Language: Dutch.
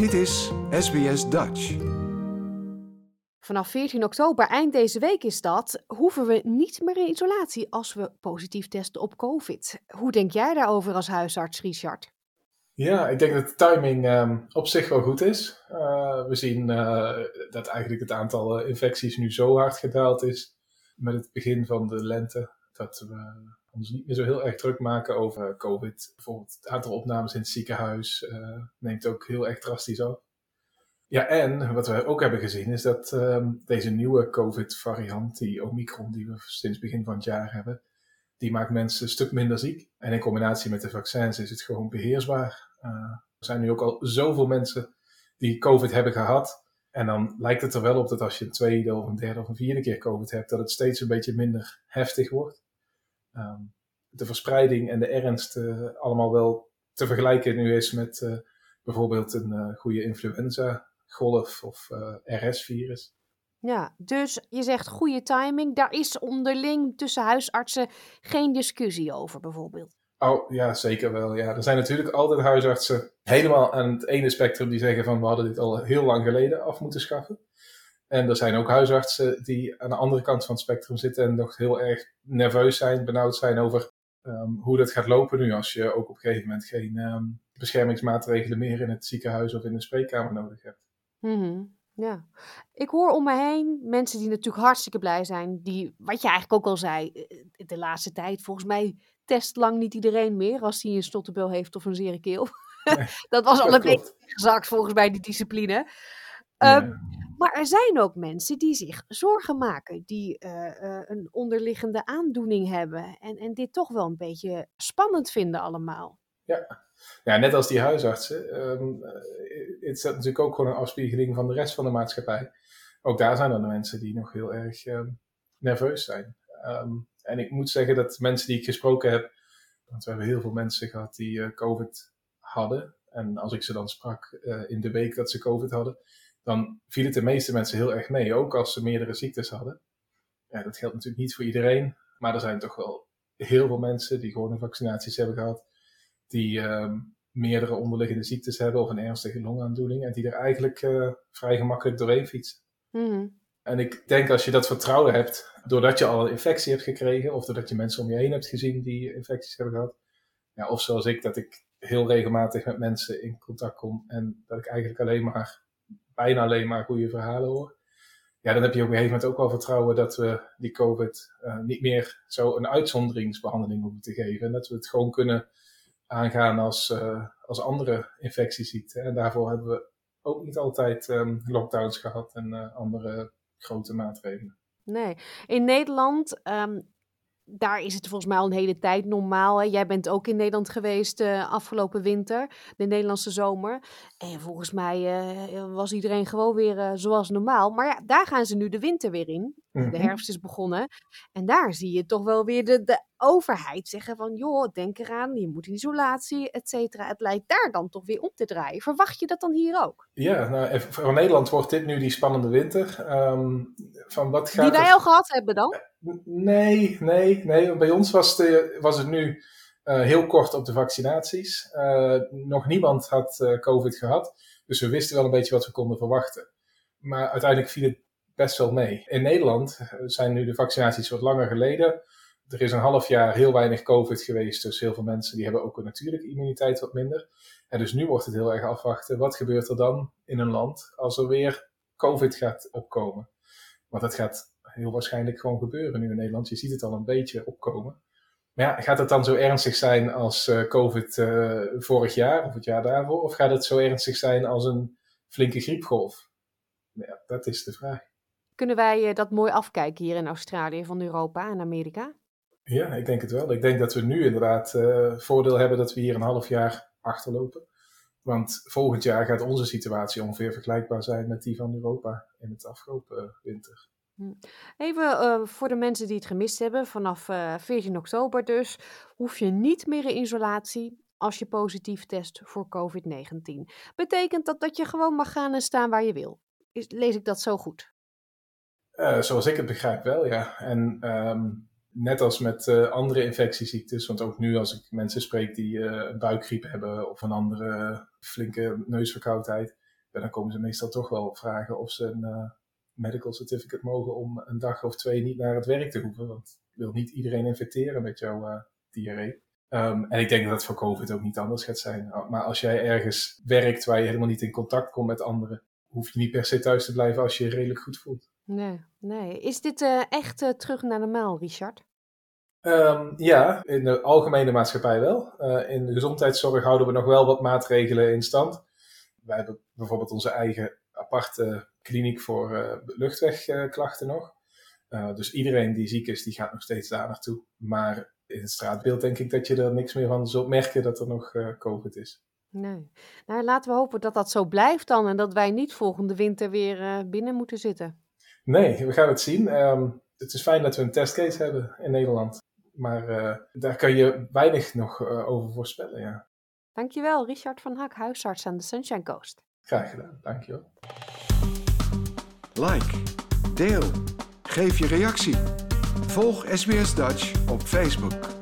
Dit is SBS Dutch. Vanaf 14 oktober, eind deze week is dat, hoeven we niet meer in isolatie als we positief testen op COVID. Hoe denk jij daarover als huisarts, Richard? Ja, ik denk dat de timing ehm, op zich wel goed is. Uh, we zien uh, dat eigenlijk het aantal uh, infecties nu zo hard gedaald is met het begin van de lente, dat we ons niet meer zo heel erg druk maken over COVID. Bijvoorbeeld het aantal opnames in het ziekenhuis neemt ook heel erg drastisch af. Ja, en wat we ook hebben gezien is dat um, deze nieuwe COVID-variant, die Omicron, die we sinds begin van het jaar hebben, die maakt mensen een stuk minder ziek. En in combinatie met de vaccins is het gewoon beheersbaar. Uh, er zijn nu ook al zoveel mensen die COVID hebben gehad. En dan lijkt het er wel op dat als je een tweede of een derde of een vierde keer COVID hebt, dat het steeds een beetje minder heftig wordt. Um, de verspreiding en de ernst uh, allemaal wel te vergelijken nu is met uh, bijvoorbeeld een uh, goede influenza-golf of RS-virus. Ja, dus je zegt goede timing. Daar is onderling tussen huisartsen geen discussie over, bijvoorbeeld. Oh ja, zeker wel. Ja. Er zijn natuurlijk altijd huisartsen helemaal aan het ene spectrum die zeggen van we hadden dit al heel lang geleden af moeten schaffen. En er zijn ook huisartsen die aan de andere kant van het spectrum zitten en nog heel erg nerveus zijn, benauwd zijn over um, hoe dat gaat lopen nu als je ook op een gegeven moment geen um, beschermingsmaatregelen meer in het ziekenhuis of in de spreekkamer nodig hebt. Mm -hmm. Ja, ik hoor om me heen mensen die natuurlijk hartstikke blij zijn. Die, wat je eigenlijk ook al zei, de laatste tijd, volgens mij test lang niet iedereen meer als hij een stotterbel heeft of een zere keel. Nee, dat was al een beetje gezakt volgens mij, die discipline. Ja. Maar er zijn ook mensen die zich zorgen maken, die uh, uh, een onderliggende aandoening hebben en, en dit toch wel een beetje spannend vinden allemaal. Ja, ja net als die huisartsen. Um, het is natuurlijk ook gewoon een afspiegeling van de rest van de maatschappij. Ook daar zijn er mensen die nog heel erg um, nerveus zijn. Um, en ik moet zeggen dat mensen die ik gesproken heb, want we hebben heel veel mensen gehad die COVID hadden. En als ik ze dan sprak in de week dat ze COVID hadden, dan viel het de meeste mensen heel erg mee. Ook als ze meerdere ziektes hadden. Ja, dat geldt natuurlijk niet voor iedereen. Maar er zijn toch wel heel veel mensen die gewoon vaccinaties hebben gehad. Die um, meerdere onderliggende ziektes hebben of een ernstige longaandoening. En die er eigenlijk uh, vrij gemakkelijk doorheen fietsen. Mm. En ik denk als je dat vertrouwen hebt, doordat je al een infectie hebt gekregen, of doordat je mensen om je heen hebt gezien die infecties hebben gehad. Ja, of zoals ik, dat ik heel regelmatig met mensen in contact kom en dat ik eigenlijk alleen maar, bijna alleen maar goede verhalen hoor. Ja, dan heb je op een gegeven moment ook wel vertrouwen dat we die COVID uh, niet meer zo een uitzonderingsbehandeling hoeven te geven. En dat we het gewoon kunnen aangaan als, uh, als andere infectieziekten. En daarvoor hebben we ook niet altijd um, lockdowns gehad en uh, andere grote maatregelen. Nee, in Nederland, um, daar is het volgens mij al een hele tijd normaal. Hè? Jij bent ook in Nederland geweest uh, afgelopen winter, de Nederlandse zomer. En volgens mij uh, was iedereen gewoon weer uh, zoals normaal. Maar ja, daar gaan ze nu de winter weer in. De herfst is begonnen. En daar zie je toch wel weer de, de overheid zeggen van... joh, denk eraan, je moet in isolatie, et cetera. Het lijkt daar dan toch weer om te draaien. Verwacht je dat dan hier ook? Ja, nou, voor Nederland wordt dit nu die spannende winter. Um, van wat gaat Die wij er... al gehad hebben dan? Nee, nee, nee. Bij ons was, de, was het nu uh, heel kort op de vaccinaties. Uh, nog niemand had uh, COVID gehad. Dus we wisten wel een beetje wat we konden verwachten. Maar uiteindelijk viel het best wel mee. In Nederland zijn nu de vaccinaties wat langer geleden. Er is een half jaar heel weinig COVID geweest. Dus heel veel mensen die hebben ook een natuurlijke immuniteit wat minder. En dus nu wordt het heel erg afwachten. Wat gebeurt er dan in een land als er weer COVID gaat opkomen? Want dat gaat heel waarschijnlijk gewoon gebeuren nu in Nederland. Je ziet het al een beetje opkomen. Maar ja, gaat het dan zo ernstig zijn als uh, COVID uh, vorig jaar of het jaar daarvoor? Of gaat het zo ernstig zijn als een flinke griepgolf? Ja, dat is de vraag. Kunnen wij uh, dat mooi afkijken hier in Australië van Europa en Amerika? Ja, ik denk het wel. Ik denk dat we nu inderdaad voordeel hebben dat we hier een half jaar achterlopen. Want volgend jaar gaat onze situatie ongeveer vergelijkbaar zijn met die van Europa in het afgelopen winter. Even uh, voor de mensen die het gemist hebben, vanaf uh, 14 oktober dus, hoef je niet meer in isolatie als je positief test voor COVID-19. Betekent dat dat je gewoon mag gaan en staan waar je wil? Is, lees ik dat zo goed? Uh, zoals ik het begrijp wel, ja. En um, net als met uh, andere infectieziektes, want ook nu als ik mensen spreek die uh, een buikgriep hebben of een andere flinke neusverkoudheid, dan komen ze meestal toch wel vragen of ze een medical certificate mogen om een dag of twee niet naar het werk te hoeven. Want wil niet iedereen infecteren met jouw diarree. Um, en ik denk dat het voor COVID ook niet anders gaat zijn. Maar als jij ergens werkt waar je helemaal niet in contact komt met anderen, hoef je niet per se thuis te blijven als je je redelijk goed voelt. Nee, nee. Is dit uh, echt uh, terug naar normaal, Richard? Um, ja, in de algemene maatschappij wel. Uh, in de gezondheidszorg houden we nog wel wat maatregelen in stand. Wij hebben bijvoorbeeld onze eigen aparte kliniek voor luchtwegklachten nog. dus iedereen die ziek is, die gaat nog steeds daar naartoe. Maar in het straatbeeld denk ik dat je er niks meer van zult merken dat er nog COVID is. Nee. Nou, laten we hopen dat dat zo blijft dan en dat wij niet volgende winter weer binnen moeten zitten. Nee, we gaan het zien. Um, het is fijn dat we een testcase hebben in Nederland. Maar uh, daar kan je weinig nog over voorspellen, ja. Dankjewel, Richard van Hak, huisarts aan de Sunshine Coast. Graag gedaan, dankjewel. Like, deel, geef je reactie. Volg SBS Dutch op Facebook.